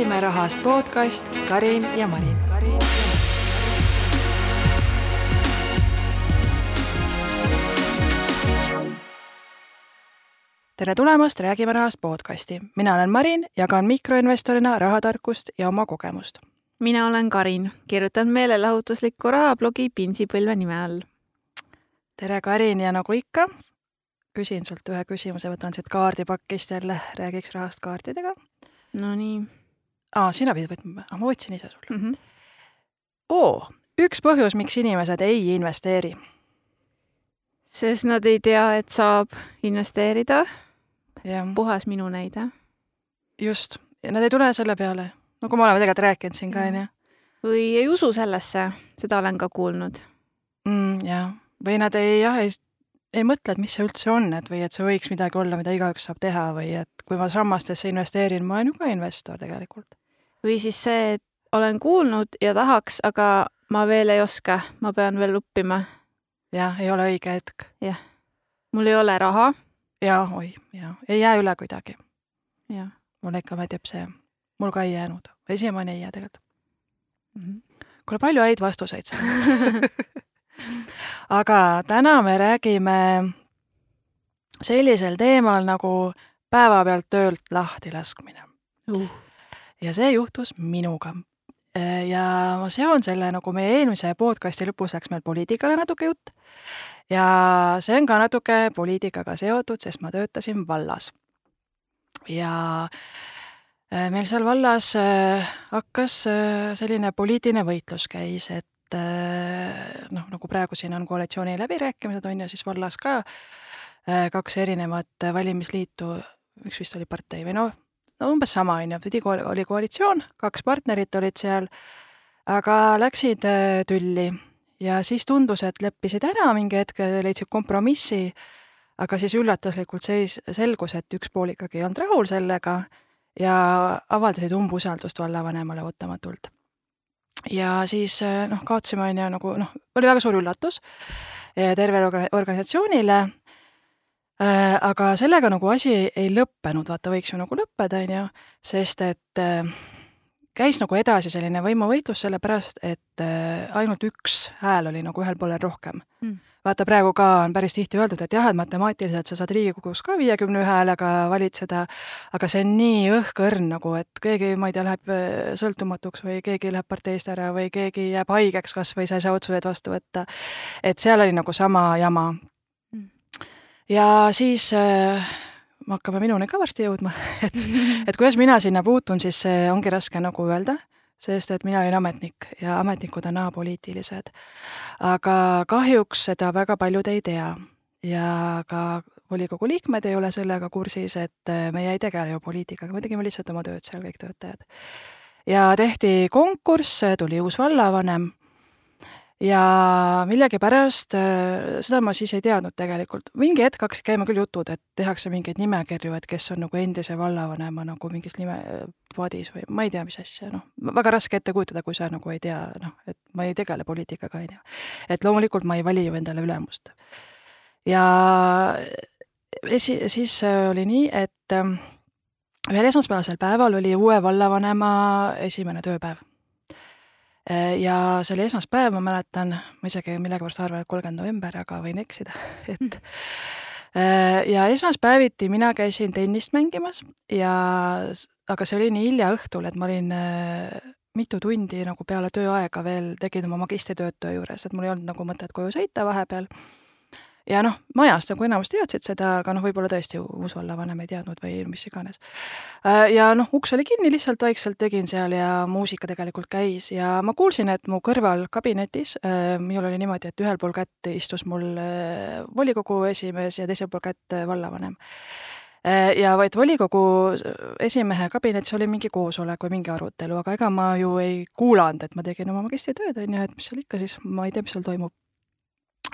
räägime rahast podcast Karin ja Marin. tere tulemast Räägime rahast podcasti, mina olen Marin, jagan mikroinvestorina rahatarkust ja oma kogemust. mina olen Karin, kirjutan meelelahutuslikku rahablogi Pinsipõlve nime all. tere, Karin ja nagu ikka, küsin sult ühe küsimuse, võtan siit kaardipakist jälle, räägiks rahast kaartidega. Nonii. Aa, sina pidid võtma, ma võtsin ise sulle mm. -hmm. oo, üks põhjus, miks inimesed ei investeeri. sest nad ei tea, et saab investeerida. puhas minu näide. just, ja nad ei tule selle peale, nagu me oleme tegelikult rääkinud siin ka, onju. või ei usu sellesse, seda olen ka kuulnud. mm,. jah, või nad ei, jah, ei ei mõtle, et mis see üldse on, et või et see võiks midagi olla, mida igaüks saab teha või et kui ma sammastesse investeerin, ma olen ju ka investor tegelikult. Või siis see, et olen kuulnud ja tahaks, aga ma veel ei oska, ma pean veel õppima. jah, ei ole õige hetk. jah, mul ei ole raha. ja oi, ja ei jää üle kuidagi. jah. mulle ikka meeldib see, mul ka ei jäänud, esimaani ei jää tegelikult mm -hmm.. kuule, palju häid vastuseid saanud aga täna me räägime sellisel teemal nagu päevapealt töölt lahti laskmine uh.. Ja see juhtus minuga. ja ma seon selle nagu meie eelmise podcasti lõpus läks meil poliitikale natuke jutt. ja see on ka natuke poliitikaga seotud, sest ma töötasin vallas. ja meil seal vallas hakkas selline poliitiline võitlus käis, et noh, nagu praegu siin on koalitsiooni läbirääkimised, on ju, siis vallas ka kaks erinevat valimisliitu, üks vist oli partei või noh, no umbes sama, on ju, pidi oli koalitsioon, kaks partnerit olid seal, aga läksid tülli. Ja siis tundus, et leppisid ära mingi hetk, leidsid kompromissi, aga siis üllatuslikult seis, selgus, et üks pool ikkagi ei olnud rahul sellega ja avaldasid umbusaldust vallavanemale ootamatult. Ja siis noh, kaotasime, on ju, nagu noh, oli väga suur üllatus tervele organisatsioonile. Aga sellega nagu asi ei lõppenud, vaata, võiks ju nagu lõppeda, on ju, sest et käis nagu edasi selline võimuvõitlus, sellepärast et ainult üks hääl oli nagu ühel poolel rohkem mm vaata, praegu ka on päris tihti öeldud, et jah, et matemaatiliselt sa saad Riigikogus ka viiekümne ühe häälega valitseda, aga see on nii õhkõrn nagu, et keegi, ma ei tea, läheb äh, sõltumatuks või keegi läheb parteist ära või keegi jääb haigeks kas või sa ei saa otsuseid vastu võtta. et seal oli nagu sama jama. Ja siis äh, hakkame minuni ka varsti jõudma, et, et kuidas mina sinna puutun, siis ongi raske nagu öelda sest et mina olin ametnik ja ametnikud on apoliitilised. aga kahjuks seda väga paljud ei tea ja ka volikogu liikmed ei ole sellega kursis, et meie ei tegele ju poliitikaga, me tegime lihtsalt oma tööd seal, kõik töötajad. ja tehti konkurss, tuli uus vallavanem ja millegipärast, äh, seda ma siis ei teadnud tegelikult, mingi hetk hakkasid käima küll jutud, et tehakse mingeid nimekirju, et kes on nagu endise vallavanema nagu mingis nime, padis või ma ei tea, mis asja, noh, väga raske ette kujutada, kui sa nagu ei tea, noh, et ma ei tegele poliitikaga, on ju. et loomulikult ma ei vali ju endale ülemust. ja esi-, siis oli nii, et ühel esmaspäevasel päeval oli uue vallavanema esimene tööpäev Äh, ja see oli esmaspäev, ma mäletan, ma isegi millegipärast arvan, et kolmkümmend november, aga võin eksida, et mm. ja esmaspäeviti mina käisin tennist mängimas ja, aga see oli nii hilja õhtul, et ma olin äh, mitu tundi nagu peale tööaega veel tegin oma magistritööd töö juures, et mul ei olnud nagu mõtet koju sõita vahepeal ja noh, majas nagu enamus teadsid seda, aga noh, võib-olla tõesti uus vallavanem ei teadnud või mis iganes. Äh, ja noh, uks oli kinni, lihtsalt vaikselt tegin seal ja muusika tegelikult käis ja ma kuulsin, et mu kõrval kabinetis, äh, minul oli niimoodi, et ühel pool kätt istus mul äh, volikogu esimees ja teisel pool kätt vallavanem ja vaid volikogu esimehe kabinetis oli mingi koosolek või mingi arutelu, aga ega ma ju ei kuulanud, et ma tegin oma magistritööd, on ju, et mis seal ikka siis, ma ei tea, mis seal toimub.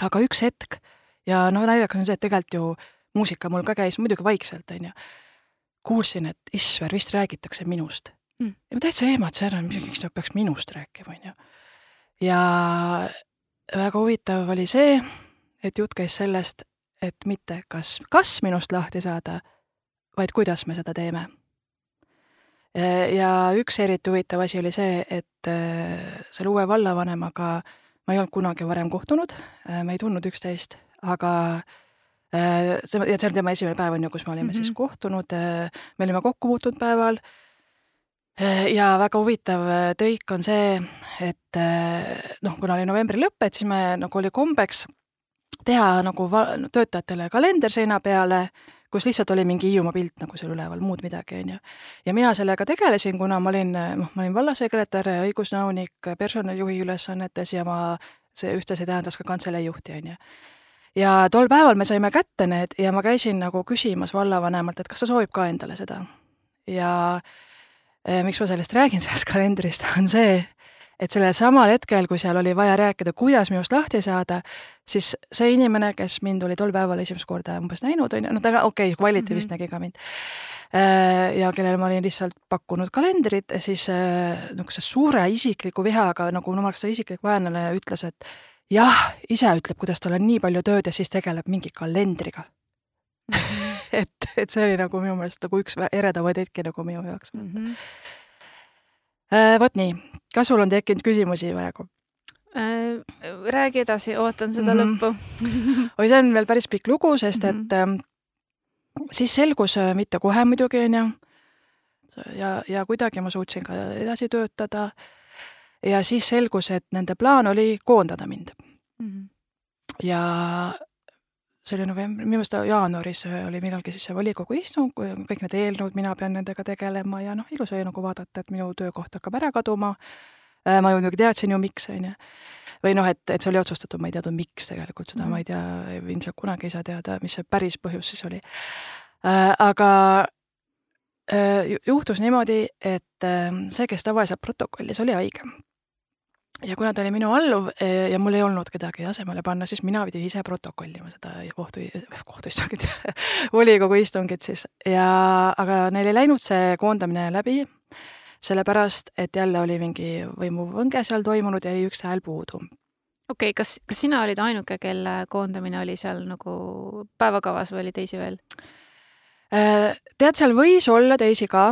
aga üks hetk ja noh, naljakas on see, et tegelikult ju muusika mul ka käis muidugi vaikselt, on ju. kuulsin, et issver, vist räägitakse minust mm.. ja ma täitsa ehmatasin ära, miks nad peaks minust rääkima, on ju. ja väga huvitav oli see, et jutt käis sellest, et mitte kas, kas minust lahti saada, vaid kuidas me seda teeme. ja üks eriti huvitav asi oli see, et äh, selle uue vallavanemaga ma ei olnud kunagi varem kohtunud, me ei tundnud üksteist, aga see, ja see on tema esimene päev, on ju, kus me olime mm -hmm. siis kohtunud, me olime kokku puutunud päeval ja väga huvitav tõik on see, et noh, kuna oli novembri lõpp, et siis me nagu oli kombeks teha nagu töötajatele kalender seina peale kus lihtsalt oli mingi Hiiumaa pilt nagu seal üleval, muud midagi, on ju. ja mina sellega tegelesin, kuna ma olin, noh, ma olin vallasekretär, õigusnõunik, personalijuhi ülesannetes ja ma, see ühtlasi tähendas ka kantselei juhti, on ju. Ja tol päeval me saime kätte need ja ma käisin nagu küsimas vallavanemalt, et kas ta soovib ka endale seda. ja eh, miks ma sellest räägin, sellest kalendrist, on see, et sellel samal hetkel, kui seal oli vaja rääkida, kuidas minust lahti saada, siis see inimene, kes mind oli tol päeval esimest korda umbes näinud, on ju, no ta okei okay,, Kvaliti vist mm -hmm. nägi ka mind, äh, ja kellele ma olin lihtsalt pakkunud kalendrit, siis niisuguse suure isikliku vihaga, nagu ma oleks ta isiklik vaenlane, ütles, et jah, ise ütleb, kuidas tal on nii palju tööd ja siis tegeleb mingi kalendriga mm. -hmm. et, et see oli nagu minu meelest nagu üks eredamaid hetki nagu minu jaoks mm. -hmm. Vot nii, kas sul on tekkinud küsimusi praegu? Äh, räägi edasi, ootan seda mm -hmm. lõppu oi, see on veel päris pikk lugu, sest mm -hmm. et äh, siis selgus, äh, mitte kohe muidugi, on ju, ja, ja kuidagi ma suutsin ka edasi töötada. Ja siis selgus, et nende plaan oli koondada mind mm. -hmm. ja see oli novembri, minu meelest jaanuaris oli millalgi siis see volikogu istung, kõik need eelnõud, mina pean nendega tegelema ja noh, ilus oli nagu vaadata, et minu töökoht hakkab ära kaduma Äh, ma ju muidugi teadsin ju, miks, on ju. või noh, et, et see oli otsustatud, ma ei teadnud, miks tegelikult, seda mm -hmm. ma ei tea, ilmselt kunagi ei saa teada, mis see päris põhjus siis oli. Äh, aga äh, juhtus niimoodi, et see, kes tavaliselt protokollis, oli haige. Ja kuna ta oli minu alluv ja mul ei olnud kedagi asemele panna, siis mina pidin ise protokollima seda kohtu, kohtuistungit volikogu istungit siis ja, aga neil ei läinud see koondamine läbi sellepärast et jälle oli mingi võimuvõnge seal toimunud ja jäi üks hääl puudu. okei okay,, kas, kas sina olid ainuke, kelle koondamine oli seal nagu päevakavas või oli teisi veel? Äh, tead, seal võis olla teisi ka,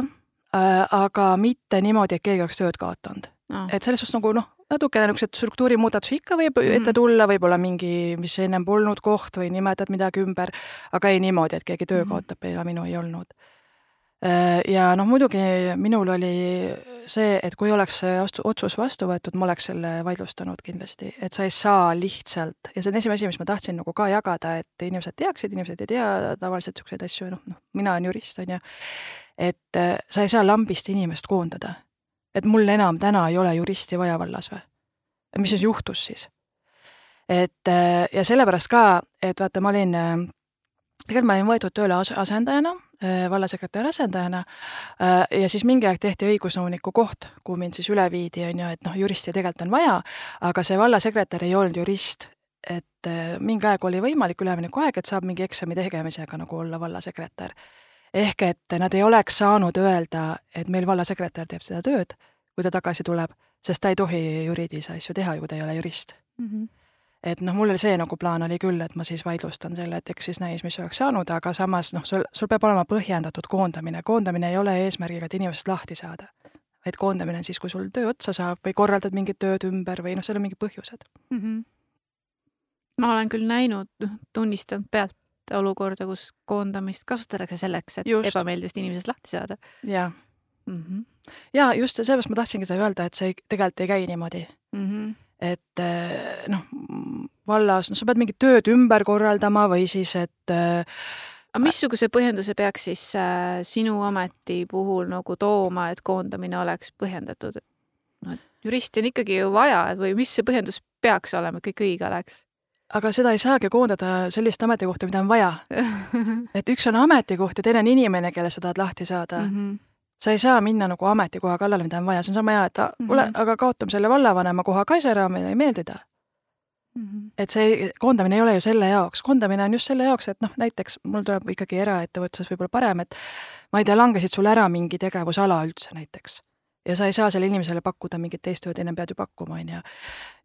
äh, aga mitte niimoodi, et keegi oleks tööd kaotanud no.. et selles suhtes nagu noh, natukene niisuguseid struktuurimuudatusi ikka võib mm ette tulla, võib-olla mingi, mis ennem polnud koht või nimetad midagi ümber, aga ei niimoodi, et keegi töö mm -hmm. kaotab ja minu ei olnud. Äh, ja noh, muidugi minul oli see, et kui oleks see otsus vastu võetud, ma oleks selle vaidlustanud kindlasti, et sa ei saa lihtsalt, ja see on esimene asi, mis ma tahtsin nagu ka jagada, et inimesed teaksid, inimesed ei tea tavaliselt niisuguseid asju, noh, noh, mina olen jurist, on ju, et äh, sa ei saa lambist inimest koondada. Et mul enam täna ei ole juristi vaja vallas või? mis siis juhtus siis? et ja sellepärast ka, et vaata, ma olin, tegelikult ma olin võetud tööle as-, asendajana vallasekretäri asendajana ja siis mingi aeg tehti õigusnõuniku koht, kuhu mind siis üle viidi, on ju, et noh, juristi tegelikult on vaja, aga see vallasekretär ei olnud jurist, et mingi aeg oli võimalik üleminekuaeg, et saab mingi eksami tegemisega nagu olla vallasekretär. Ehk et nad ei oleks saanud öelda, et meil vallasekretär teeb seda tööd, kui ta tagasi tuleb, sest ta ei tohi juriidilisi asju teha, kui ta ei ole jurist mm. -hmm et noh, mul oli see nagu plaan oli küll, et ma siis vaidlustan selle, et eks siis näis, mis oleks saanud, aga samas noh, sul, sul peab olema põhjendatud koondamine, koondamine ei ole eesmärgiga, et inimesest lahti saada. vaid koondamine on siis, kui sul töö otsa saab või korraldad mingit tööd ümber või noh, seal on mingid põhjused mm. -hmm. ma olen küll näinud, noh, tunnistanud pealt olukorda, kus koondamist kasutatakse selleks, et just. ebameeldivast inimesest lahti saada. jaa mm -hmm.. jaa, just, sellepärast ma tahtsingi seda öelda, et see tegelikult ei käi niimoodi mm. -hmm et eh, noh, vallas, noh, sa pead mingit tööd ümber korraldama või siis, et äh, aga missuguse põhjenduse peaks siis äh, sinu ameti puhul nagu tooma, et koondamine oleks põhjendatud? no juristi on ikkagi ju vaja või mis see põhjendus peaks olema, et kõik õige oleks? Aga seda ei saagi koondada sellist ametikohta, mida on vaja et üks on ametikoht ja teine on inimene, kelle sa tahad lahti saada mm. -hmm sa ei saa minna nagu ametikoha kallale, mida on vaja, see on sama hea, et mm -hmm., aga kaotame selle vallavanema koha ka ära, meile ei meeldi ta mm. -hmm. et see koondamine ei ole ju selle jaoks, koondamine on just selle jaoks, et noh, näiteks mul tuleb ikkagi eraettevõtluses võib-olla parem, et ma ei tea, langesid sul ära mingi tegevusala üldse näiteks ja sa ei saa sellele inimesele pakkuda mingit teist tööd, ennem pead ju pakkuma, on ju.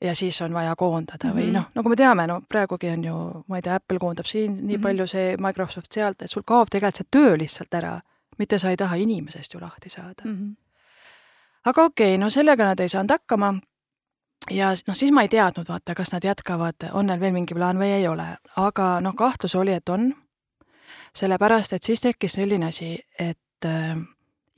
ja siis on vaja koondada mm -hmm. või mhm. noh, nagu me teame, no praegugi on ju, ma ei tea, Apple koondab siin nii mm -hmm. palju, see Microsoft sealt, et sul kaob tegelikult see töö lihtsalt ära mitte sa ei taha inimesest ju lahti saada mm. -hmm. aga okei okay,, no sellega nad ei saanud hakkama ja noh, siis ma ei teadnud, vaata, kas nad jätkavad, on neil veel mingi plaan või ei ole, aga noh, kahtlus oli, et on. sellepärast, et siis tekkis selline asi, et äh,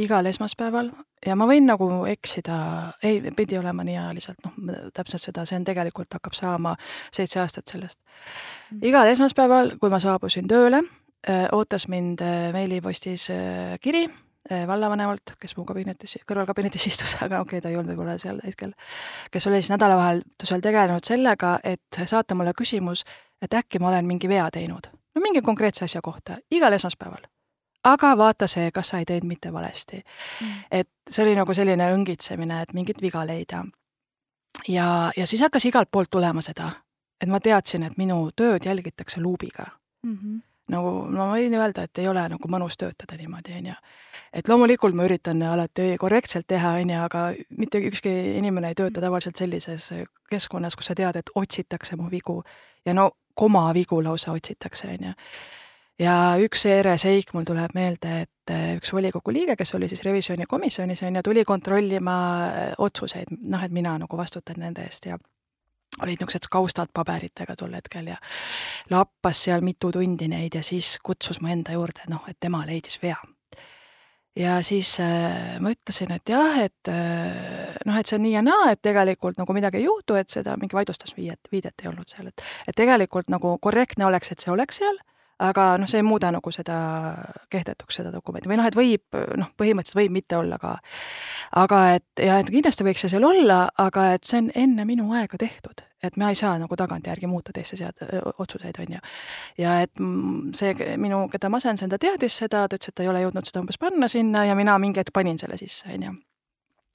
igal esmaspäeval ja ma võin nagu eksida, ei, pidi olema nii ajaliselt, noh, täpselt seda, see on tegelikult hakkab saama seitse aastat sellest. Mm. igal esmaspäeval, kui ma saabusin tööle, ootas mind meilipostis kiri vallavanemalt, kes mu kabinetis, kõrvalkabinetis istus, aga okei okay,, ta ei olnud võib-olla seal hetkel, kes oli siis nädalavahetusel tegelenud sellega, et saata mulle küsimus, et äkki ma olen mingi vea teinud. no mingi konkreetse asja kohta, igal esmaspäeval aga vaata see, kas sa ei teinud mitte valesti mm.. et see oli nagu selline õngitsemine, et mingit viga leida. ja, ja siis hakkas igalt poolt tulema seda, et ma teadsin, et minu tööd jälgitakse luubiga mm. -hmm. nagu no ma võin öelda, et ei ole nagu mõnus töötada niimoodi, on ju. et loomulikult ma üritan alati korrektselt teha, on ju, aga mitte ükski inimene ei tööta tavaliselt sellises keskkonnas, kus sa tead, et otsitakse mu vigu ja no komavigu lausa otsitakse, on ju ja üks ere seik mul tuleb meelde, et äh, üks volikogu liige, kes oli siis revisjonikomisjonis, on ju, tuli kontrollima äh, otsuseid, noh, et mina nagu vastutan nende eest ja olid niisugused kaustad paberitega tol hetkel ja lappas seal mitu tundi neid ja siis kutsus mu enda juurde, noh, et tema leidis vea. ja siis äh, ma ütlesin, et jah, et äh, noh, et see on nii ja naa, et tegelikult nagu midagi ei juhtu, et seda mingi vaidlustusviidet, viidet ei olnud seal, et et tegelikult nagu korrektne oleks, et see oleks seal aga noh, see ei muuda nagu seda kehtetuks, seda dokumenti või noh, et võib noh, põhimõtteliselt võib mitte olla ka. aga et ja et kindlasti võiks see seal olla, aga et see on enne minu aega tehtud, et ma ei saa nagu tagantjärgi muuta teiste sead-, otsuseid, on ju. ja et see minu, keda ma asendasin, ta teadis seda, ta ütles, et ta ei ole jõudnud seda umbes panna sinna ja mina mingi hetk panin selle sisse, on ju.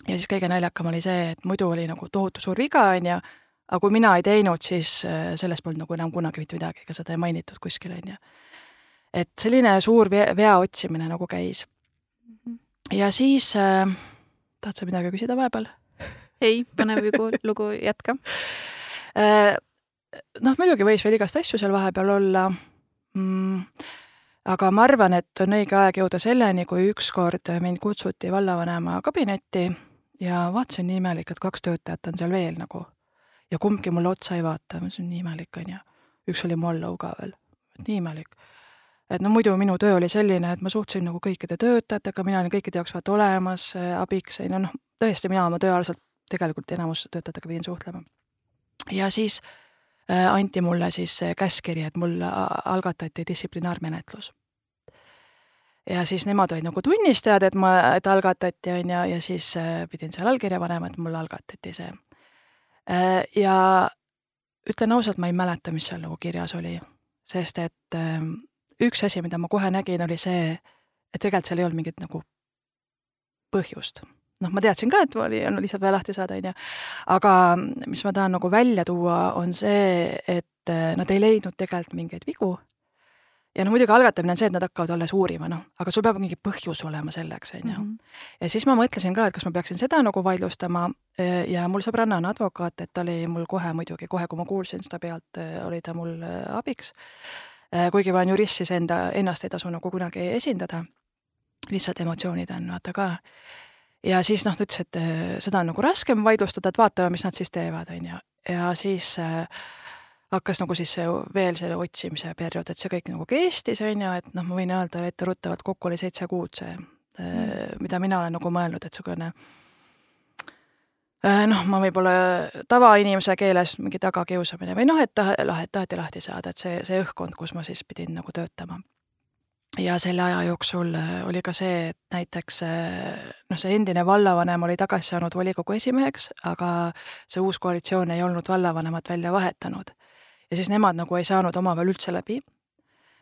ja siis kõige naljakam oli see, et muidu oli nagu tohutu suur viga, on ju aga kui mina ei teinud, siis äh, sellest polnud nagu enam kunagi mitte midagi, ega seda ei mainitud kuskil, on ju. et selline suur vea, vea otsimine nagu käis. Mhm. ja siis äh,, tahad sa midagi küsida vahepeal? ei, põnev lugu, lugu jätka äh,. noh, muidugi võis veel igast asju seal vahepeal olla mm,, aga ma arvan, et on õige aeg jõuda selleni, kui ükskord mind kutsuti vallavanema kabinetti ja vaatasin nii imelik, et kaks töötajat on seal veel nagu ja kumbki mulle otsa ei vaata, see on nii imelik, on ju. üks oli mu alluv ka veel, nii imelik. et no muidu minu töö oli selline, et ma suhtlesin nagu kõikide töötajatega, mina olin kõikide jaoks vaata olemas, abiks, on ju, noh, tõesti, mina oma tööalaselt tegelikult enamus töötajatega pidin suhtlema. ja siis äh, anti mulle siis käskkiri, et mul algatati distsiplinaarmenetlus ja siis nemad olid nagu tunnistajad, et ma, et algatati, on ju, ja siis äh, pidin seal allkirja panema, et mul algatati see ja ütlen ausalt, ma ei mäleta, mis seal nagu kirjas oli, sest et ähm, üks asi, mida ma kohe nägin, oli see, et tegelikult seal ei olnud mingit nagu põhjust. noh, ma teadsin ka, et oli, on lihtsalt vaja lahti saada, on ju, aga mis ma tahan nagu välja tuua, on see, et äh, nad ei leidnud tegelikult mingeid vigu ja no muidugi algatamine on see, et nad hakkavad alles uurima, noh, aga sul peab mingi põhjus olema selleks, on ju. Mhm. ja siis ma mõtlesin ka, et kas ma peaksin seda nagu vaidlustama ja mul sõbranna on advokaat, et ta oli mul kohe muidugi, kohe kui ma kuulsin seda pealt, oli ta mul e, abiks. kuigi ma olen jurist, siis enda, ennast ei tasu nagu kunagi esindada. lihtsalt emotsioonid on vaata ka. ja siis noh, ta ütles, et seda on nagu raskem vaidlustada, et vaatame, mis nad siis teevad, on ju. ja siis äh, hakkas nagu siis see veel selle otsimise periood, et see kõik nagu kestis, on ju, et noh, ma võin öelda etteruttavalt, kokku oli seitse kuud see mm., mida mina olen nagu mõelnud, et niisugune äh, noh, ma võib-olla tavainimese keeles mingi tagakiusamine või noh, et tahe, taheti lahti saada, et see, see õhkkond, kus ma siis pidin nagu töötama. ja selle aja jooksul äh, oli ka see, et näiteks noh, see endine vallavanem oli tagasi saanud volikogu esimeheks, aga see uus koalitsioon ei olnud vallavanemat välja vahetanud ja siis nemad nagu ei saanud omavahel üldse läbi,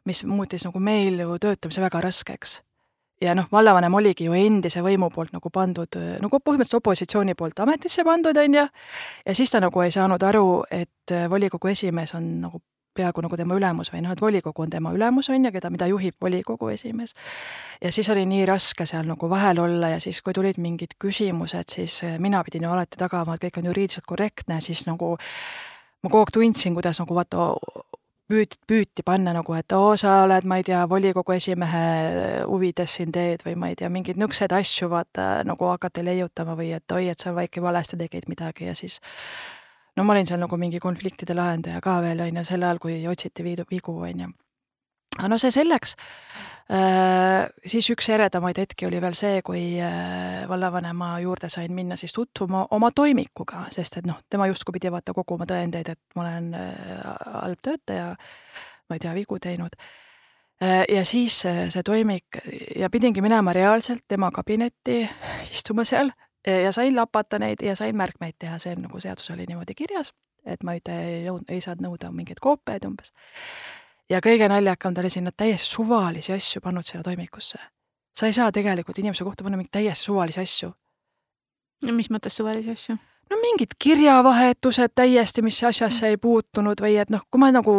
mis muutis nagu meil ju töötamise väga raskeks. ja noh, vallavanem oligi ju endise võimu poolt nagu pandud, nagu põhimõtteliselt opositsiooni poolt ametisse pandud, on ju, ja siis ta nagu ei saanud aru, et volikogu esimees on nagu peaaegu nagu tema ülemus või noh, et volikogu on tema ülemus, on ju, keda, mida juhib volikogu esimees. ja siis oli nii raske seal nagu vahel olla ja siis, kui tulid mingid küsimused, siis mina pidin ju alati tagama, et kõik on juriidiliselt korrektne, siis nagu ma kogu aeg tundsin, kuidas nagu vaata püüti, püüti panna nagu, et oo, sa oled, ma ei tea, volikogu esimehe huvides siin teed või ma ei tea, mingeid niisuguseid asju vaata nagu hakati leiutama või et oi, et sa väike valesti tegid midagi ja siis no ma olin seal nagu mingi konfliktide lahendaja ka veel, on ju, sel ajal, kui otsiti viidu, vigu, on ju. aga no see selleks siis üks eredamaid hetki oli veel see, kui äh, vallavanema juurde sain minna siis tutvuma oma toimikuga, sest et noh, tema justkui pidi vaata koguma tõendeid, et ma olen äh, halb töötaja, ma ei tea, vigu teinud. ja siis see toimik ja pidingi minema reaalselt tema kabinetti, istuma seal ja sain lapata neid ja sain märkmeid teha, see nagu seadus oli niimoodi kirjas, et ma ei, ei, ei saanud nõuda mingeid koopiaid umbes ja kõige naljakam, ta oli sinna täiesti suvalisi asju pannud sinna toimikusse. sa ei saa tegelikult inimese kohta panna mingeid täiesti suvalisi asju. no mis mõttes suvalisi asju? no mingid kirjavahetused täiesti, mis asjasse ei puutunud või et noh, kui ma nagu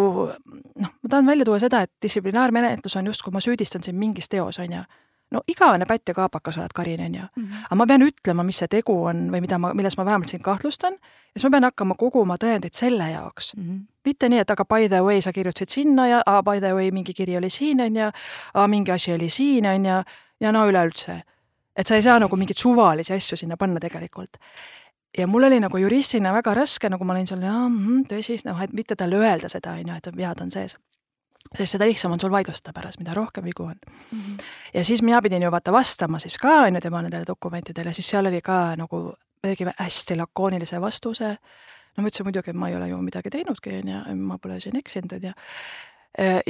noh, ma tahan välja tuua seda, et distsiplinaarmenetlus on justkui ma süüdistan sind mingis teos, on ju no igavene pätt ja kaabakas oled, Karin, on ju mm. -hmm. aga ma pean ütlema, mis see tegu on või mida ma, milles ma vähemalt sind kahtlustan ja siis ma pean hakkama koguma tõendeid selle jaoks mm. -hmm. Mitte nii, et aga by the way, sa kirjutasid sinna ja a, by the way, mingi kiri oli siin, on ju, mingi asi oli siin, on ju, ja no üleüldse. et sa ei saa nagu mingeid suvalisi asju sinna panna tegelikult ja mul oli nagu juristina väga raske, nagu ma olin seal, jaa, mhm, tõsi, noh, et mitte talle öelda seda, on ju, et vead on sees sest seda lihtsam on sul vaidlustada pärast, mida rohkem vigu on mm. -hmm. ja siis mina pidin ju vaata vastama siis ka on ju tema nendele dokumentidele, siis seal oli ka nagu, me tegime hästi lakoonilise vastuse. No ma ütlesin muidugi, et ma ei ole ju midagi teinudki, on ju, ma pole siin eksinud, on ju.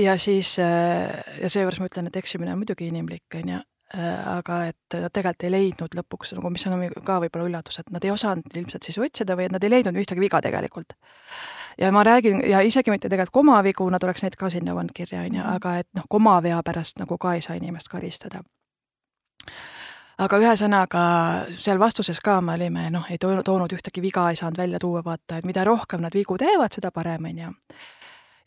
ja siis ja seejuures ma ütlen, et eksimine on muidugi inimlik, on ju aga et nad tegelikult ei leidnud lõpuks nagu, mis on ka võib-olla üllatus, et nad ei osanud ilmselt siis otsida või et nad ei leidnud ühtegi viga tegelikult ja ma räägin ja isegi mitte tegelikult komavigu, nad oleks neid ka sinna pannud kirja, on ju, mhm. aga et noh, komavea pärast nagu ka ei saa inimest karistada aga ühesõnaga seal vastuses ka me olime noh, ei toonud ühtegi viga, ei saanud välja tuua, vaata, et mida rohkem nad vigu teevad, seda parem, on ju.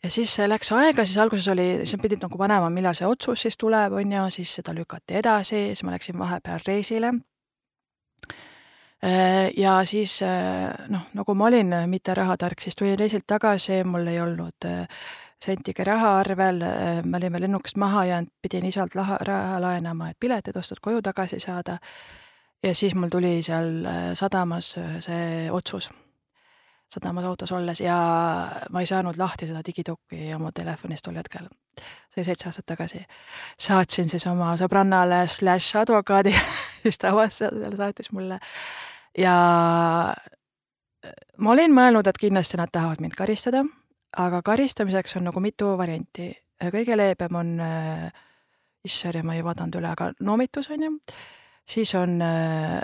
ja siis läks aega, siis alguses oli, siis nad pidid nagu panema, millal see otsus siis tuleb, on ju, siis seda lükati edasi, siis ma läksin vahepeal reisile Äh, ja siis äh, noh, nagu ma olin äh, mitte rahatark, siis tulin reisilt tagasi, mul ei olnud sentigi raha arvel, me olime lennukist maha jäänud, pidin isalt laha, raha laenama, et piletid ostud koju tagasi saada. ja siis mul tuli seal sadamas see otsus, sadamas autos olles ja ma ei saanud lahti seda digitukki oma telefonist tol hetkel. see oli seitse aastat tagasi. saatsin siis oma sõbrannale slaš advokaadi, siis ta avas seal, saatis mulle ja äh, ma olin mõelnud, et kindlasti nad tahavad mind karistada, aga karistamiseks on nagu mitu varianti. kõige leebem on äh,, issand, ma ei vaadanud üle, aga noomitus on ju, siis on äh,,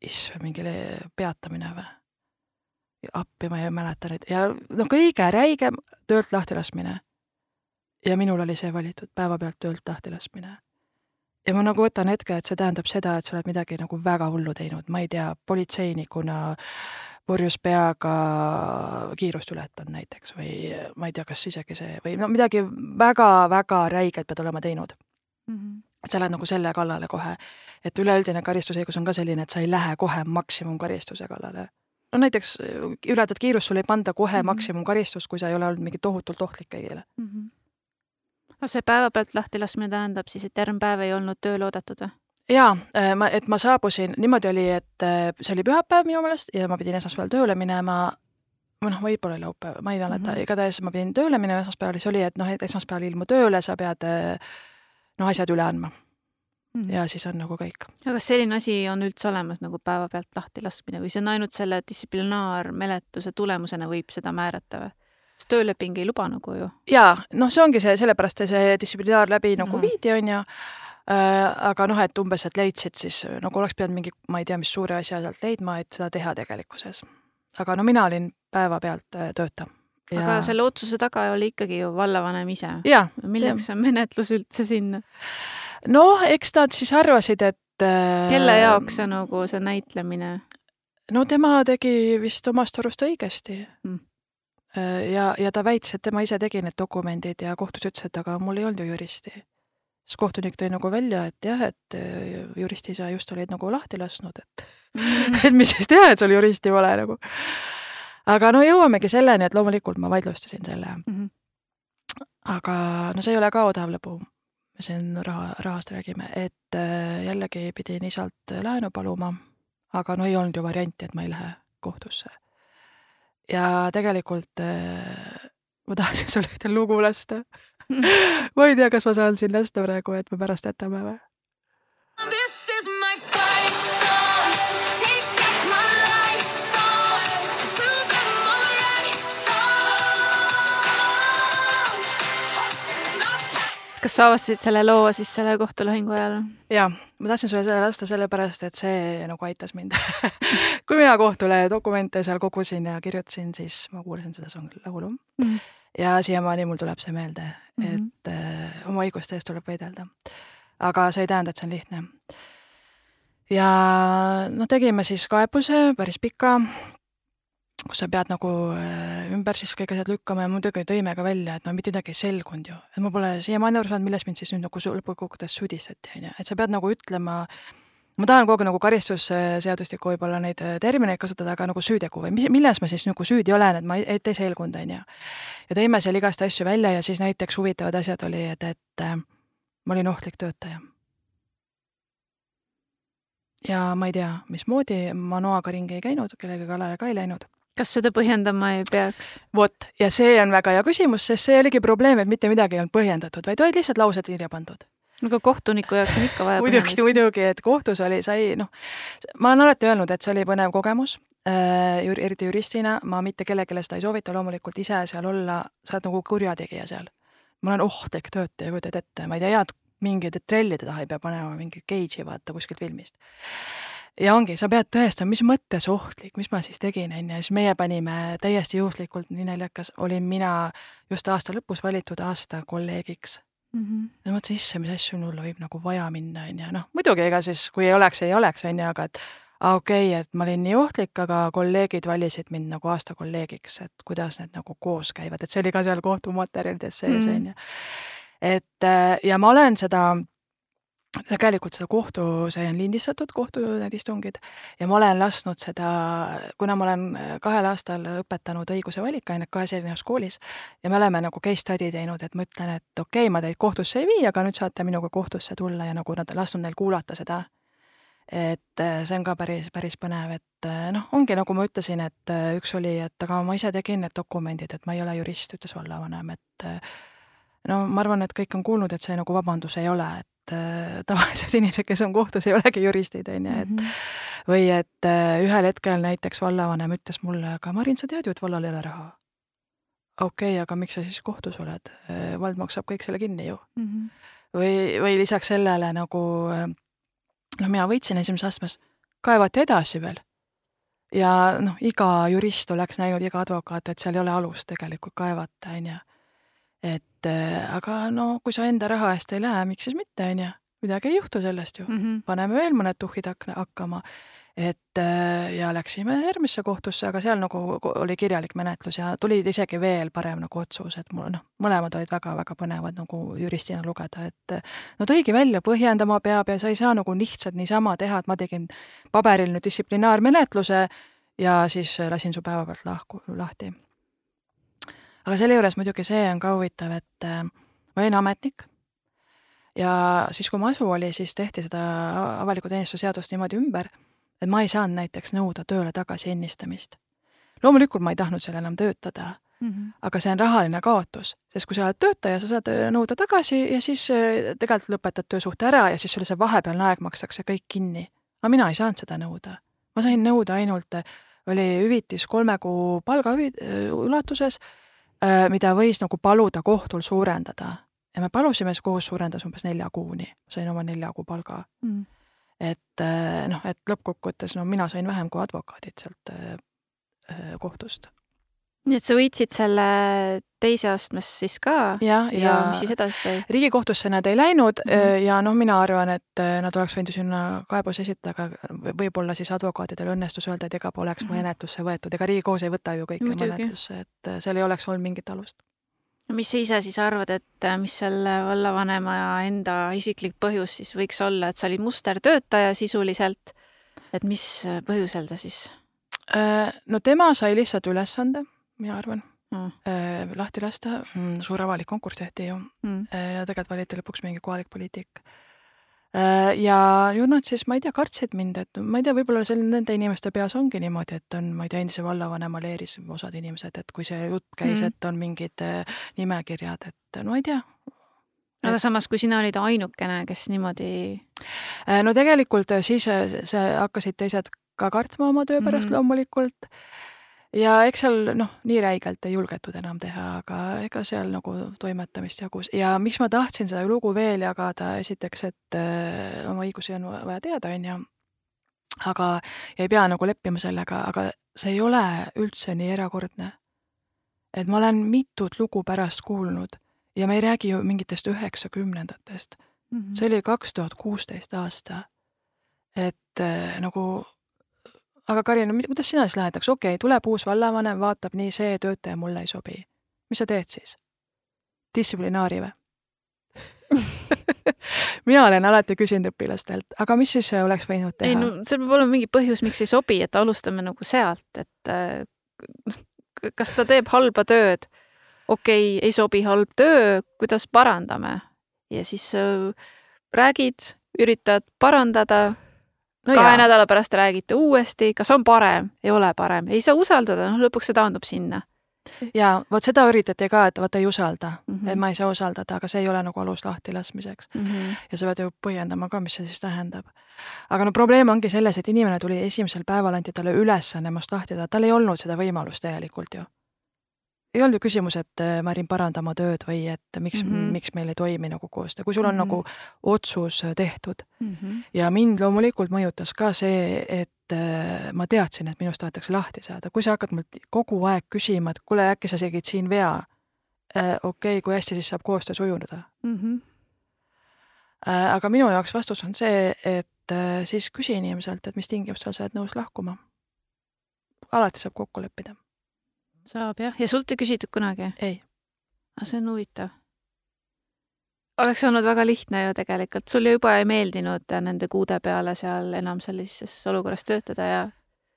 issand, mingi peatamine või? appi, ma ei mäleta nüüd ja no kõige räigem töölt lahtilaskmine. ja minul oli see valitud, päevapealt töölt lahtilaskmine ja ma nagu võtan hetke, et see tähendab seda, et sa oled midagi nagu väga hullu teinud, ma ei tea, politseinikuna purjus peaga kiirust ületanud näiteks või ma ei tea, kas isegi see või no midagi väga-väga räiget pead olema teinud mm. -hmm. et sa lähed nagu selle kallale kohe. et üleüldine karistusõigus on ka selline, et sa ei lähe kohe maksimumkaristuse kallale. no näiteks ületad kiirust, sul ei panda kohe mm -hmm. maksimumkaristust, kui sa ei ole olnud mingi tohutult ohtlik kõigile mm. -hmm aga see päevapealt lahtilaskmine tähendab siis, et järgmine päev ei olnud tööle oodatud või? Jaa, äh, ma, et ma saabusin, niimoodi oli, et äh, see oli pühapäev minu meelest ja ma pidin esmaspäeval tööle minema, või noh, võib-olla laupäev, ma ei mäleta mm -hmm., igatahes ma pidin tööle minema esmaspäeval, siis oli, et noh, et esmaspäeval ilmu tööle, sa pead noh, asjad üle andma mm. -hmm. ja siis on nagu kõik. aga kas selline asi on üldse olemas nagu päevapealt lahtilaskmine või see on ainult selle distsiplinaarmenetluse tulemusena võib seda määrata või? sest tööleping ei luba nagu ju. jaa, noh, see ongi see, sellepärast see distsiplinaar läbi nagu mm -hmm. viidi, on ju äh,, aga noh, et umbes, et leidsid siis nagu oleks pidanud mingi, ma ei tea, mis suure asja sealt leidma, et seda teha tegelikkuses. aga no mina olin päevapealt äh, tööta. Ja... aga selle otsuse taga oli ikkagi ju vallavanem ise. milleks on menetlus üldse sinna? noh, eks nad siis arvasid, et äh, kelle jaoks see nagu, see näitlemine? no tema tegi vist omast arust õigesti mm Äh, ja, ja ta väitis, et tema ise tegi need dokumendid ja kohtus ütles, et aga mul ei olnud ju juristi. Siis kohtunik tõi nagu välja, et jah, et äh, juristi sa just olid nagu lahti lasknud, et mm. et mis siis teha, et sul juristi pole nagu. aga no jõuamegi selleni, et loomulikult ma vaidlustasin selle mm. -hmm. aga no see ei ole ka odav lõbu. me siin raha, rahast räägime, et äh, jällegi pidin isalt laenu paluma, aga no ei olnud ju varianti, et ma ei lähe kohtusse. ja tegelikult äh, ma tahtsin sulle ühte lugu lasta ma ei tea, kas ma saan siin lasta praegu, et me pärast jätame või? Kas sa avastasid selle loo siis selle kohtulahingu ajal? jaa, ma tahtsin sulle selle lasta sellepärast, et see nagu aitas mind kui mina kohtule dokumente seal kogusin ja kirjutasin, siis ma kuulasin seda laulu mm. -hmm. Ja siiamaani mul tuleb see meelde mm, -hmm. et äh, oma õiguste eest tuleb võidelda aga see ei tähenda, et see on lihtne. ja noh, tegime siis kaebuse päris pika, kus sa pead nagu äh, ümber siis kõik asjad lükkama ja muidugi tõime ka välja, et no mitte midagi ei selgunud ju. et ma pole siiamaani aru saanud, milles mind siis nüüd nagu lõppkokkuvõttes süüdistati, on ju, et sa pead nagu ütlema, ma tahan kogu aeg nagu karistusseadustikku võib-olla neid äh, termineid kasutada, aga nagu süütegu või mis, milles ma siis nagu süüdi olen, et ma, et ei selgunud, on ju. ja tõime seal igast asju välja ja siis näiteks huvitavad asjad oli, et, et äh, ma olin ohtlik töötaja. ja ma ei tea, mismoodi, ma noaga ringi ei käinud, kellegagi kallale ka ei läinud. kas seda põhjendama ei peaks? vot, ja see on väga hea küsimus, sest see oligi probleem, et mitte midagi ei olnud põhjendatud, vaid olid lihtsalt laused kirja pandud no aga kohtuniku jaoks on ikka vaja muidugi, muidugi, et kohtus oli, sai noh, ma olen alati öelnud, et see oli põnev kogemus äh,, eriti juristina, ma mitte kellelegi seda ei soovita loomulikult ise seal olla, sa oled nagu kurjategija seal. Ma olen ohtlik töötaja, kujutad ette, ma ei tea, head mingeid trellide taha ei pea panema mingi cage'i vaata kuskilt filmist. ja ongi, sa pead tõestama, mis mõttes ohtlik, mis ma siis tegin, on ju, siis meie panime täiesti juhuslikult, nii naljakas, olin mina just aasta lõpus valitud aasta kolleegiks mm. -hmm. ja mõtlesin, issand, mis asju mul võib nagu vaja minna, on ju, noh muidugi, ega siis kui ei oleks, ei oleks, on ju, aga et okei okay,, et ma olin nii ohtlik, aga kolleegid valisid mind nagu aasta kolleegiks, et kuidas need nagu koos käivad, et see oli ka seal kohtumaterjalides sees, mhm. on ju. et äh, ja ma olen seda tegelikult seda kohtu, see on lindistatud, kohtu need istungid, ja ma olen lasknud seda, kuna ma olen kahel aastal õpetanud õiguse valikainet kahes erinevas koolis ja me oleme nagu case study teinud, et ma ütlen, et okei okay,, ma teid kohtusse ei vii, aga nüüd saate minuga kohtusse tulla ja nagu nad, lasknud neil kuulata seda. Et äh, see on ka päris, päris põnev, et äh, noh, ongi nagu ma ütlesin, et äh, üks oli, et aga ma ise tegin need dokumendid, et ma ei ole jurist, ütles vallavanem, et no ma arvan, et kõik on kuulnud, et see nagu vabandus ei ole, et tavalised inimesed, kes on kohtus, ei olegi juristid, on ju, et -hmm. või et ühel hetkel näiteks vallavanem ütles mulle, aga Marin, sa tead ju, et vallal ei ole raha. okei okay,, aga miks sa siis kohtus oled? vald maksab kõik selle kinni ju mm. -hmm. või, või lisaks sellele nagu noh, mina võitsin esimeses astmes, kaevati edasi veel. ja noh, iga jurist oleks näinud, iga advokaat, et seal ei ole alust tegelikult kaevata, on ju. Et äh, aga no kui sa enda raha eest ei lähe, miks siis mitte, on ju. midagi ei juhtu sellest ju mm. -hmm. paneme veel mõned tuhhid hakkama et äh, ja läksime järgmisse kohtusse, aga seal nagu oli kirjalik menetlus ja tuli isegi veel parem nagu otsus, et mul noh, mõlemad olid väga-väga põnevad nagu juristina lugeda, et no tõigi välja, põhjendama peab ja sa ei saa nagu lihtsalt niisama teha, et ma tegin paberil nüüd distsiplinaarmenetluse ja siis lasin su päevapealt lahku, lahti. Aga selle juures muidugi see on ka huvitav, et äh, ma olin ametnik ja siis, kui masu oli, siis tehti seda avaliku teenistuse seadust niimoodi ümber et ma ei saanud näiteks nõuda tööle tagasi ennistamist. loomulikult ma ei tahtnud seal enam töötada mm, -hmm. aga see on rahaline kaotus, sest kui sa oled töötaja, sa saad äh, nõuda tagasi ja siis äh, tegelikult lõpetad töösuhte ära ja siis sulle see vahepealne aeg makstakse kõik kinni. aga mina ei saanud seda nõuda. ma sain nõuda ainult, oli hüvitis kolme kuu palga ulatuses, mida võis nagu paluda kohtul suurendada ja me palusime, siis kohus suurendas umbes nelja kuuni, sain oma nelja kuu palga mm. et eh, noh, et lõppkokkuvõttes no mina sain vähem kui advokaadid sealt eh, kohtust. Nii et sa võitsid selle teise astmes siis ka ja, ja, ja mis siis edasi sai? riigikohtusse nad ei läinud mm -hmm. ja noh, mina arvan, et nad oleks võinud ju sinna kaebuse esitada, aga võib-olla siis advokaatidel õnnestus öelda, et ega poleks mm -hmm. menetlusse võetud, ega riigikohus ei võta ju kõike menetlusse, et seal ei oleks olnud mingit alust no mis sa ise siis arvad, et mis selle vallavanema enda isiklik põhjus siis võiks olla, et sa olid mustertöötaja sisuliselt, et mis põhjusel ta siis? Äh, no tema sai lihtsalt ülesande, mina arvan, Mm. äh, lahti lasta, suur avalik konkurss tehti ju Mm. äh, ja tegelikult valiti lõpuks mingi kohalik poliitik äh, ja ju nad siis, ma ei tea, kartsid mind, et ma ei tea, võib-olla seal nende inimeste peas ongi niimoodi, et on, ma ei tea, endise vallavanema leeris osad inimesed, et kui see jutt käis mm., et on mingid nimekirjad, et no ma ei tea, aga samas, kui sina olid ainukene, kes niimoodi no tegelikult siis see hakkasid teised ka kartma oma töö pärast mm. -hmm. loomulikult. Ja eks seal noh, nii räigelt ei julgetud enam teha, aga ega seal nagu toimetamist jagus ja miks ma tahtsin seda lugu veel jagada, esiteks, et äh, oma õigusi on va- vaja teada, on ju. aga, ja ei pea nagu leppima sellega, aga see ei ole üldse nii erakordne. et ma olen mitut lugu pärast kuulnud ja me ei räägi ju mingitest üheksakümnendatest see oli kaks tuhat kuusteist aasta. et äh, nagu, aga Karin, kuidas sina siis lahendaks, okei okay,, tuleb uus vallavanem, vaatab nii, see töötaja mulle ei sobi. mis sa teed siis? distsiplinaari või mina olen alati küsinud õpilastelt, aga mis siis oleks võinud teha? ei no seal peab olema mingi põhjus, miks ei sobi, et alustame nagu sealt, et äh, kas ta teeb halba tööd, okei okay,, ei sobi halb töö, kuidas parandame ja siis äh, räägid, üritad parandada no kahe jaa. nädala pärast räägite uuesti, kas on parem, ei ole parem, ei saa usaldada, noh lõpuks see taandub sinna ja vot seda üritati ka, et vaata ei usalda mm. -hmm. et ma ei saa usaldada, aga see ei ole nagu alus lahti laskmiseks mm. -hmm. ja sa pead ju põhjendama ka, mis see siis tähendab. aga no probleem ongi selles, et inimene tuli esimesel päeval, anti talle ülesanne must lahti teha, tal ei olnud seda võimalust tegelikult ju. Ei olnud ju küsimus, et äh, ma jäin parandama tööd või et miks mm. -hmm. miks meil ei toimi nagu koostöö, kui sul on mm. -hmm. nagu otsus äh, tehtud Mm -hmm. ja mind loomulikult mõjutas ka see, et äh, ma teadsin, et minust tahetakse lahti saada, kui sa hakkad mult kogu aeg küsima, et kuule, äkki sa tegid siin vea. okei okay,, kui hästi siis saab koostöö sujuneda Mm -hmm. Äh, aga minu jaoks vastus on see, et äh, siis küsi inimeselt, et mis tingimustel sa oled nõus lahkuma. alati saab kokku leppida. Saab jah, ja sult ei küsitud kunagi? ei. aga see on huvitav. oleks olnud väga lihtne ju tegelikult, sul juba ei meeldinud nende kuude peale seal enam sellises olukorras töötada ja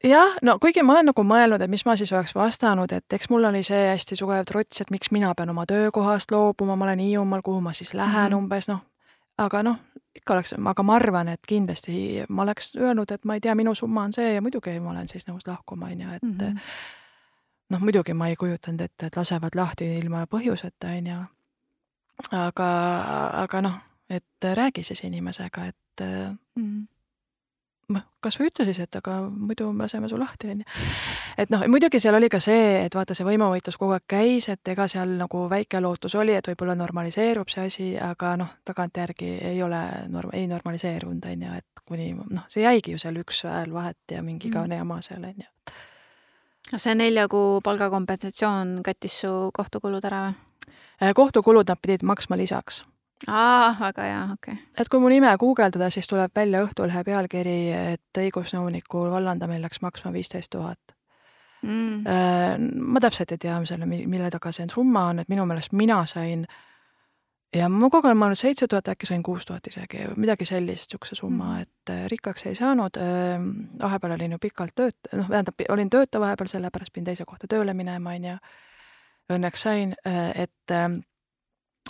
jah, no kuigi ma olen nagu mõelnud, et mis ma siis oleks vastanud, et eks mul oli see hästi tugev trots, et miks mina pean oma töökohast loobuma, ma olen Hiiumaal, kuhu ma siis lähen mm. -hmm. umbes noh. aga noh, ikka oleks, aga ma arvan, et kindlasti ma oleks öelnud, et ma ei tea, minu summa on see ja muidugi ma olen siis nõus lahkuma, on ju, et mm. -hmm. Noh, muidugi ma ei kujutanud ette, et lasevad lahti ilma põhjuseta, on ju. aga, aga noh, et räägi siis inimesega, et mm -hmm. noh, kasvõi ütle siis, et aga muidu me laseme su lahti, on ju. et noh, muidugi seal oli ka see, et vaata, see võimuvõitlus kogu aeg käis, et ega seal nagu väike lootus oli, et võib-olla normaliseerub see asi, aga noh, tagantjärgi ei ole norm-, ei normaliseerunud, on ju, et kuni noh, see jäigi ju seal üks hääl vahet ja mingi Mhm. igavene jama seal, on ju. see nelja kuu palgakompensatsioon kattis su kohtukulud ära või? Äh, kohtukulud nad pidid maksma lisaks. aa, väga hea, okei okay.. et kui mu nime guugeldada, siis tuleb välja Õhtulehe pealkiri, et õigusnõuniku vallandamine läks maksma viisteist tuhat. Mm. Äh, ma täpselt ei tea, selle, mille taga see summa on, et minu meelest mina sain ja ma kogu aeg olen mõelnud seitse tuhat, äkki sain kuus tuhat isegi, midagi sellist, niisuguse summa mm, et äh, rikkaks ei saanud. vahepeal olin ju pikalt tööt-, noh, tähendab, olin tööta vahepeal, sellepärast pidin teise kohta tööle minema, on ju. Õnneks sain, et ähm,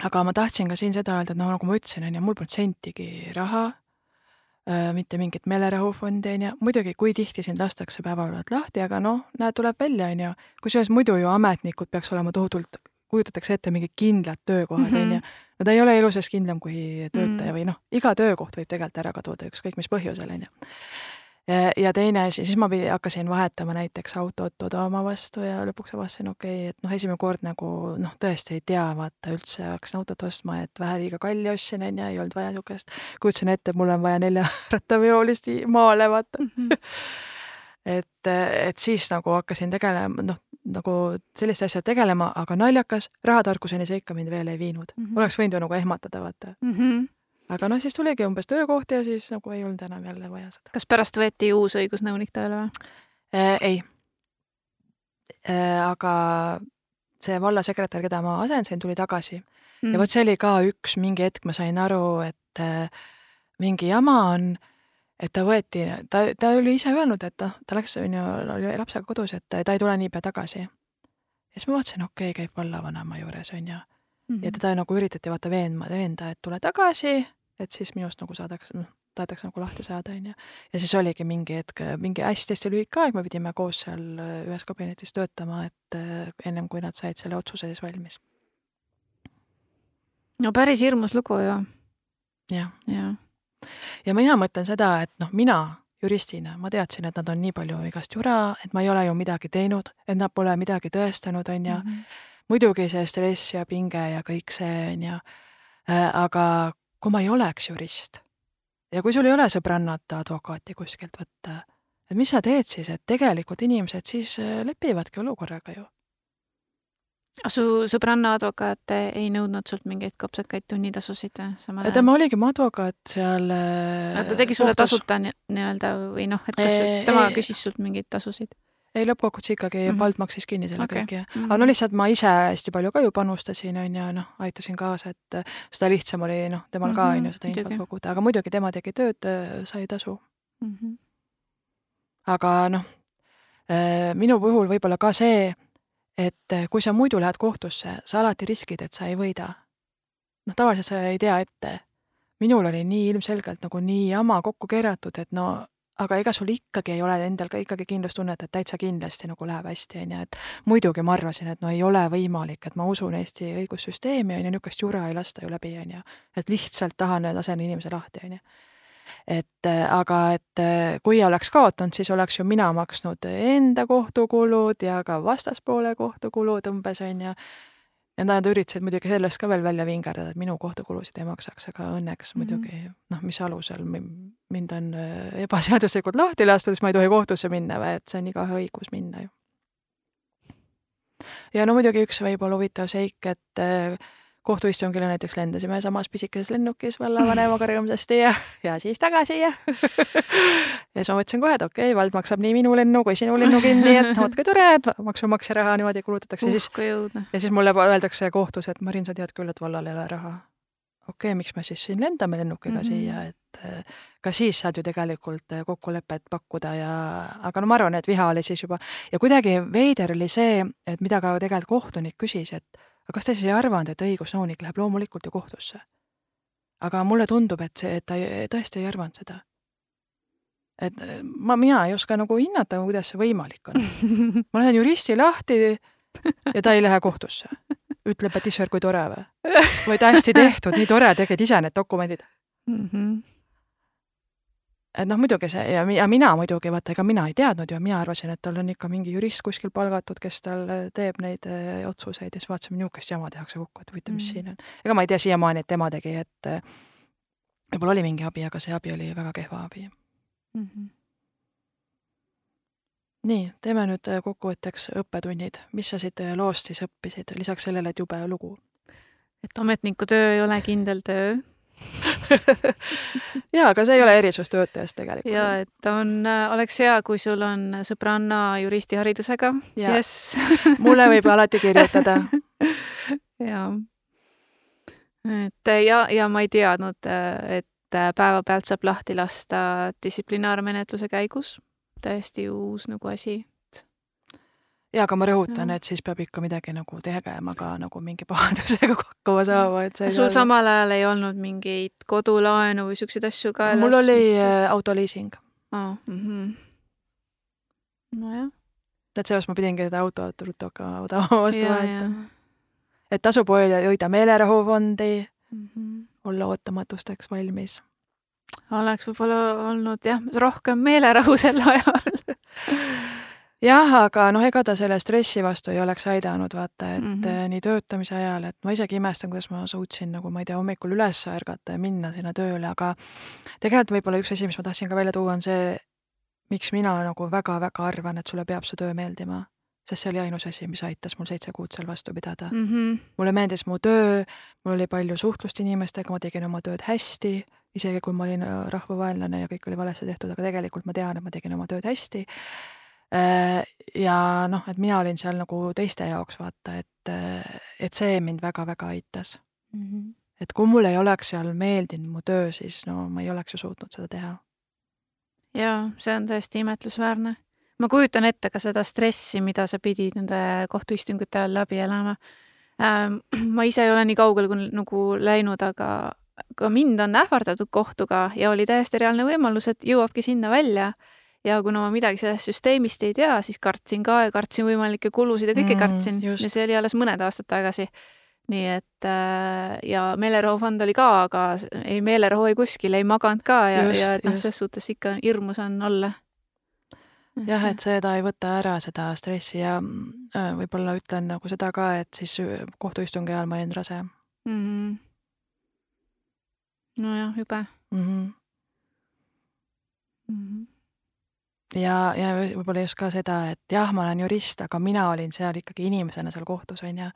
aga ma tahtsin ka siin seda öelda, et noh, nagu ma ütlesin, on ju, mul polnud sentigi raha mitte mingit meelerahufondi, on ju, muidugi, kui tihti sind lastakse päevavalvelt lahti, aga noh, näed, tuleb välja, on ju. kusjuures muidu ju ametnikud peaks olema tohutult, kujutatakse ette mingid kindlad töökohad, on ju. no ta ei ole elu sees kindlam kui töötaja või noh, iga töökoht võib tegelikult ära kaduda, ükskõik mis põhjusel, on ju. ja teine asi, siis ma pidi, hakkasin vahetama näiteks autot odavama vastu ja lõpuks avastasin, okei okay,, et noh, esimene kord nagu noh, tõesti ei tea, vaata üldse hakkasin autot ostma, et vähe liiga kalli ostsin, on ju, ei olnud vaja niisugust. kujutasin ette, et mul on vaja neljarattaveolist maale, vaata mm. -hmm. et, et siis nagu hakkasin tegelema, noh, nagu selliste asjadega tegelema, aga naljakas, rahatarkuseni see ikka mind veel ei viinud mm. -hmm. oleks võinud ju nagu ehmatada, vaata mm. -hmm aga noh, siis tuligi umbes töökoht ja siis nagu ei olnud enam jälle vaja seda. kas pärast võeti uus õigusnõunik tööle või äh,? ei äh,. aga see vallasekretär, keda ma asendasin, tuli tagasi mm. ja vot see oli ka üks mingi hetk, ma sain aru, et äh, mingi jama on, et ta võeti, ta, ta oli ise öelnud, et noh, ta läks, on ju, oli lapsega kodus, et ta ei tule niipea tagasi. ja siis ma vaatasin, okei okay,, käib vallavanema juures, on ju. Mhm. ja teda nagu üritati vaata veenma, veenda, et tule tagasi, et siis minust nagu saadakse, noh, tahetakse nagu lahti saada, on ju. ja siis oligi mingi hetk, mingi hästi-hästi lühike aeg, me pidime koos seal äh, ühes kabinetis töötama, et äh, ennem kui nad said selle otsuse siis valmis. no päris hirmus lugu ju. jah. jah. ja mina mõtlen seda, et noh, mina juristina, ma teadsin, et nad on nii palju igast jura, et ma ei ole ju midagi teinud, et nad pole midagi tõestanud, on ju. Mhm. muidugi see stress ja pinge ja kõik see, on ju. aga kui ma ei oleks jurist ja kui sul ei ole sõbrannat advokaati kuskilt võtta, et mis sa teed siis, et tegelikult inimesed siis äh, lepivadki olukorraga ju. Su sõbranna advokaat ei nõudnud sult mingeid kopsakaid tunnitasusid samal ajal? tema oligi mu advokaat seal äh, ta tegi sulle kohtus. tasuta ni- nii-öelda või noh, et kas Ei, tema ei. küsis sult mingeid tasusid? ei, lõppkokkuvõttes ikkagi mm. -hmm. vald maksis kinni selle okay. kõik ja Mhm. aga no lihtsalt ma ise hästi palju ka ju panustasin, on ju, noh, aitasin kaasa, et äh, seda lihtsam oli noh, temal ka Mhm, on ju seda infot koguda, aga muidugi tema tegi tööd, sai tasu. Mhm. aga noh, minu puhul võib-olla ka see, et äh, kui sa muidu lähed kohtusse, sa alati riskid, et sa ei võida. noh, tavaliselt sa ei tea ette. minul oli nii ilmselgelt nagu nii jama kokku keeratud, et no aga ega sul ikkagi ei ole endal ka ikkagi kindlustunnet, et täitsa kindlasti nagu läheb hästi, on ju, et muidugi ma arvasin, et no ei ole võimalik, et ma usun Eesti õigussüsteemi, on ju, niisugust jura ei lasta ju läbi, on ju. et lihtsalt tahan, lasen inimese lahti, on ju. Et äh, aga et äh, kui oleks kaotanud, siis oleks ju mina maksnud enda kohtukulud ja ka vastaspoole kohtukulud umbes, on ju. ja nad üritasid muidugi sellest ka veel välja vingerdada, et minu kohtukulusid ei maksaks, aga õnneks Mhm. muidugi noh, mis alusel mi- mind on äh, ebaseaduslikult lahti lastud, siis ma ei tohi kohtusse minna või et see on igaühe õigus minna ju. ja no muidugi üks võib-olla huvitav seik, et äh, kohtuistungile näiteks lendasime samas pisikeses lennukis vallavanemaga rõõmsasti ja, ja siis tagasi ja ja siis ma mõtlesin kohe, et okei okay,, vald maksab nii minu lennu kui sinu lennu kinni, et vot kui tore, et maksumaksja raha niimoodi kulutatakse, ja siis mulle öeldakse kohtus, et Marin, sa tead küll, et vallal ei ole raha. okei okay,, miks me siis siin lendame lennukiga mm. -hmm. siia, et äh, ka siis saad ju tegelikult äh, kokkulepet pakkuda ja, aga no ma arvan, et viha oli siis juba ja kuidagi veider oli see, et mida ka tegelikult kohtunik küsis, et aga kas te siis ei arvanud, et õigusnõunik läheb loomulikult ju kohtusse? aga mulle tundub, et see, et ta ei, tõesti ei arvanud seda. et äh, ma, mina ei oska nagu hinnata, kuidas see võimalik on. ma lasen juristi lahti ja ta ei lähe kohtusse. ütleb, et issand, kui tore või? või et hästi tehtud, nii tore, tegid ise need dokumendid. Mhm. Et noh, muidugi see ja, ja mina muidugi, vaata, ega mina ei teadnud ju, mina arvasin, et tal on ikka mingi jurist kuskil palgatud, kes tal äh, teeb neid äh, otsuseid ja siis vaatasime, niisugust jama tehakse kokku, et huvitav, mis Mm. siin on. ega ma ei tea siiamaani, et tema tegi, et äh, võib-olla oli mingi abi, aga see abi oli väga kehva abi. Mhm. nii, teeme nüüd kokkuvõtteks õppetunnid, mis sa siit loost siis õppisid, lisaks sellele, et jube lugu et ametniku töö ei ole kindel töö jaa, aga see ei ole erisus töötajast tegelikult. ja et on, oleks hea, kui sul on sõbranna juristiharidusega, kes mulle võib alati kirjutada. ja et ja, ja ma ei teadnud, et päevapealt saab lahti lasta distsiplinaarmenetluse käigus. täiesti uus nagu asi. Jaa, aga ma rõhutan, et siis peab ikka midagi nagu tegema ka nagu mingi pahandusega hakkama saama, et see sul ole- samal ajal ei olnud mingeid kodulaenu või siukseid asju ka? mul oli äh, autoliising. ah, mm. -hmm. nojah. et seepärast ma pidingi seda autot ruttu hakkama odavama vastu vahetama. et tasub hoida hoida meelerahufondi, Mm -hmm. olla ootamatusteks valmis. oleks võib-olla olnud jah, rohkem meelerahu sel ajal jah, aga noh, ega ta selle stressi vastu ei oleks aidanud, vaata, et mm. -hmm. nii töötamise ajal, et ma isegi imestan, kuidas ma suutsin nagu ma ei tea, hommikul üles ärgata ja minna sinna tööle, aga tegelikult võib-olla üks asi, mis ma tahtsin ka välja tuua, on see, miks mina nagu väga-väga arvan, et sulle peab su töö meeldima. sest see oli ainus asi, mis aitas mul seitse kuud seal vastu pidada mm. mm. -hmm. mulle meeldis mu töö, mul oli palju suhtlust inimestega, ma tegin oma tööd hästi, isegi kui ma olin äh, rahvavaenlane ja kõik oli valesti tehtud, aga tegelikult ma tean, et ma tegin oma tööd hästi ja noh, et mina olin seal nagu teiste jaoks vaata, et, et see mind väga-väga aitas. Mm -hmm. et kui mul ei oleks seal meeldinud mu töö, siis no ma ei oleks ju suutnud seda teha. jaa, see on tõesti imetlusväärne. ma kujutan ette ka seda stressi, mida sa pidid nende kohtuistungute ajal läbi elama. Ähm, ma ise ei ole nii kaugele nagu läinud, aga ka mind on ähvardatud kohtuga ja oli täiesti reaalne võimalus, et jõuabki sinna välja ja kuna ma midagi sellest süsteemist ei tea, siis kartsin ka ja kartsin võimalikke kulusid ja kõike mm, kartsin just. ja see oli alles mõned aastad tagasi. nii et äh, ja meelerahufond oli ka, aga ei meelerahu ei kuskil, ei maganud ka ja, ja et noh, selles suhtes ikka hirmus on olla. jah, et seda ei võta ära, seda stressi ja äh, võib-olla ütlen nagu seda ka, et siis kohtuistungi ajal ma jäin rase mm. -hmm. nojah, jube mm. -hmm. Mm -hmm ja, ja võib-olla just ka seda, et jah, ma olen jurist, aga mina olin seal ikkagi inimesena seal kohtus, on ju.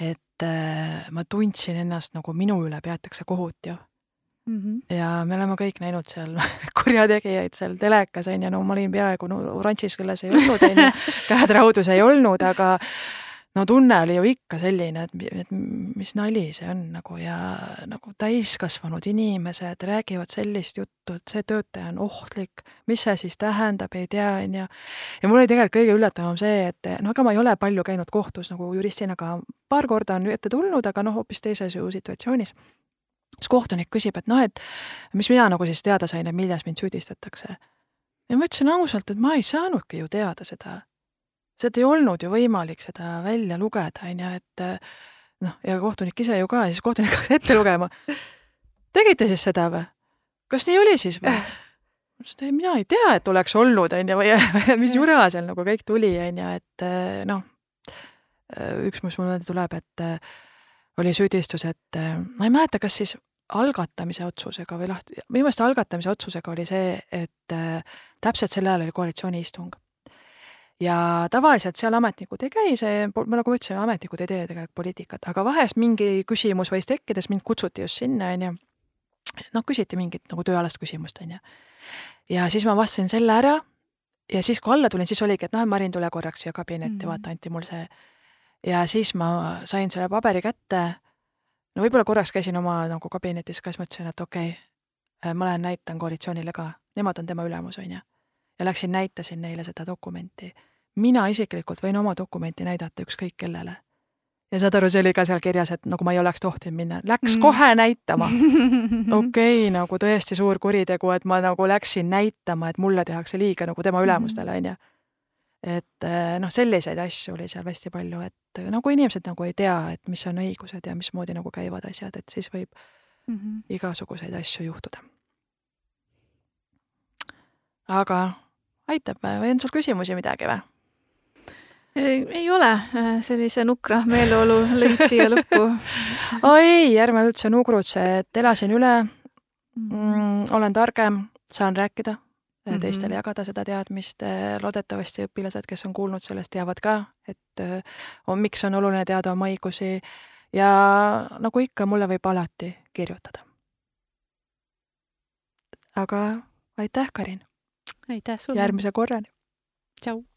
et äh, ma tundsin ennast nagu minu üle peetakse kohut ju mm. -hmm. ja me oleme kõik näinud seal kurjategijaid seal telekas, on ju, no ma olin peaaegu no, oranžis küljes ei olnud, on ju, käed raudus ei olnud, aga no tunne oli ju ikka selline, et, et mis nali see on nagu ja nagu täiskasvanud inimesed räägivad sellist juttu, et see töötaja on ohtlik, mis see siis tähendab, ei tea, on ju. ja mul oli tegelikult kõige üllatavam see, et no ega ma ei ole palju käinud kohtus nagu juristina, aga paar korda on ette tulnud, aga noh, hoopis teises ju situatsioonis. siis kohtunik küsib, et noh, et mis mina nagu siis teada sain, et milles mind süüdistatakse. ja ma ütlesin ausalt, et ma ei saanudki ju teada seda sealt ei olnud ju võimalik seda välja lugeda, on ju, et noh, ja kohtunik ise ju ka, siis kohtunik hakkas ette lugema. tegite siis seda või? kas nii oli siis või? ma ütlesin, et mina ei tea, et oleks olnud, on ju, või mis jura seal nagu kõik tuli, on ju, et noh, üks, mis mulle tuleb, et oli süüdistus, et ma ei mäleta, kas siis algatamise otsusega või lahti, minu meelest algatamise otsusega oli see, et täpselt sel ajal oli koalitsiooniistung ja tavaliselt seal ametnikud ei käi, see, ma nagu ütlesin, ametnikud ei tee tegelikult poliitikat, aga vahest mingi küsimus võis tekkida, siis mind kutsuti just sinna, on ju. noh, küsiti mingit nagu tööalast küsimust, on ju. ja siis ma vastasin selle ära ja siis, kui alla tulin, siis oligi, et noh, Marin, tule korraks siia kabinetti mm, -hmm. vaata, anti mul see. ja siis ma sain selle paberi kätte. no võib-olla korraks käisin oma nagu kabinetis ka, siis mõtlesin, et okei okay,, ma lähen näitan koalitsioonile ka, nemad on tema ülemus, on ju. ja läksin, näitasin neile seda dokumenti mina isiklikult võin oma dokumenti näidata ükskõik kellele. ja saad aru, see oli ka seal kirjas, et nagu ma ei oleks tohtinud minna, läks mm. kohe näitama. okei okay,, nagu tõesti suur kuritegu, et ma nagu läksin näitama, et mulle tehakse liiga nagu tema ülemustele, on ju. et eh, noh, selliseid asju oli seal hästi palju, et nagu inimesed nagu ei tea, et mis on õigused ja mismoodi nagu käivad asjad, et siis võib mm -hmm. igasuguseid asju juhtuda. aga aitab, või on sul küsimusi midagi või? Ei, ei ole, äh, sellise nukra meeleolu lõid siia lõppu oi ei, ärme üldse nugrutse, et elasin üle mm,, olen targem, saan rääkida mm, -hmm. teistele jagada seda teadmist, loodetavasti õpilased, kes on kuulnud sellest, teavad ka, et äh, on, miks on oluline teada oma õigusi ja nagu ikka, mulle võib alati kirjutada. aga aitäh, Karin! aitäh sulle! järgmise korrani! tšau!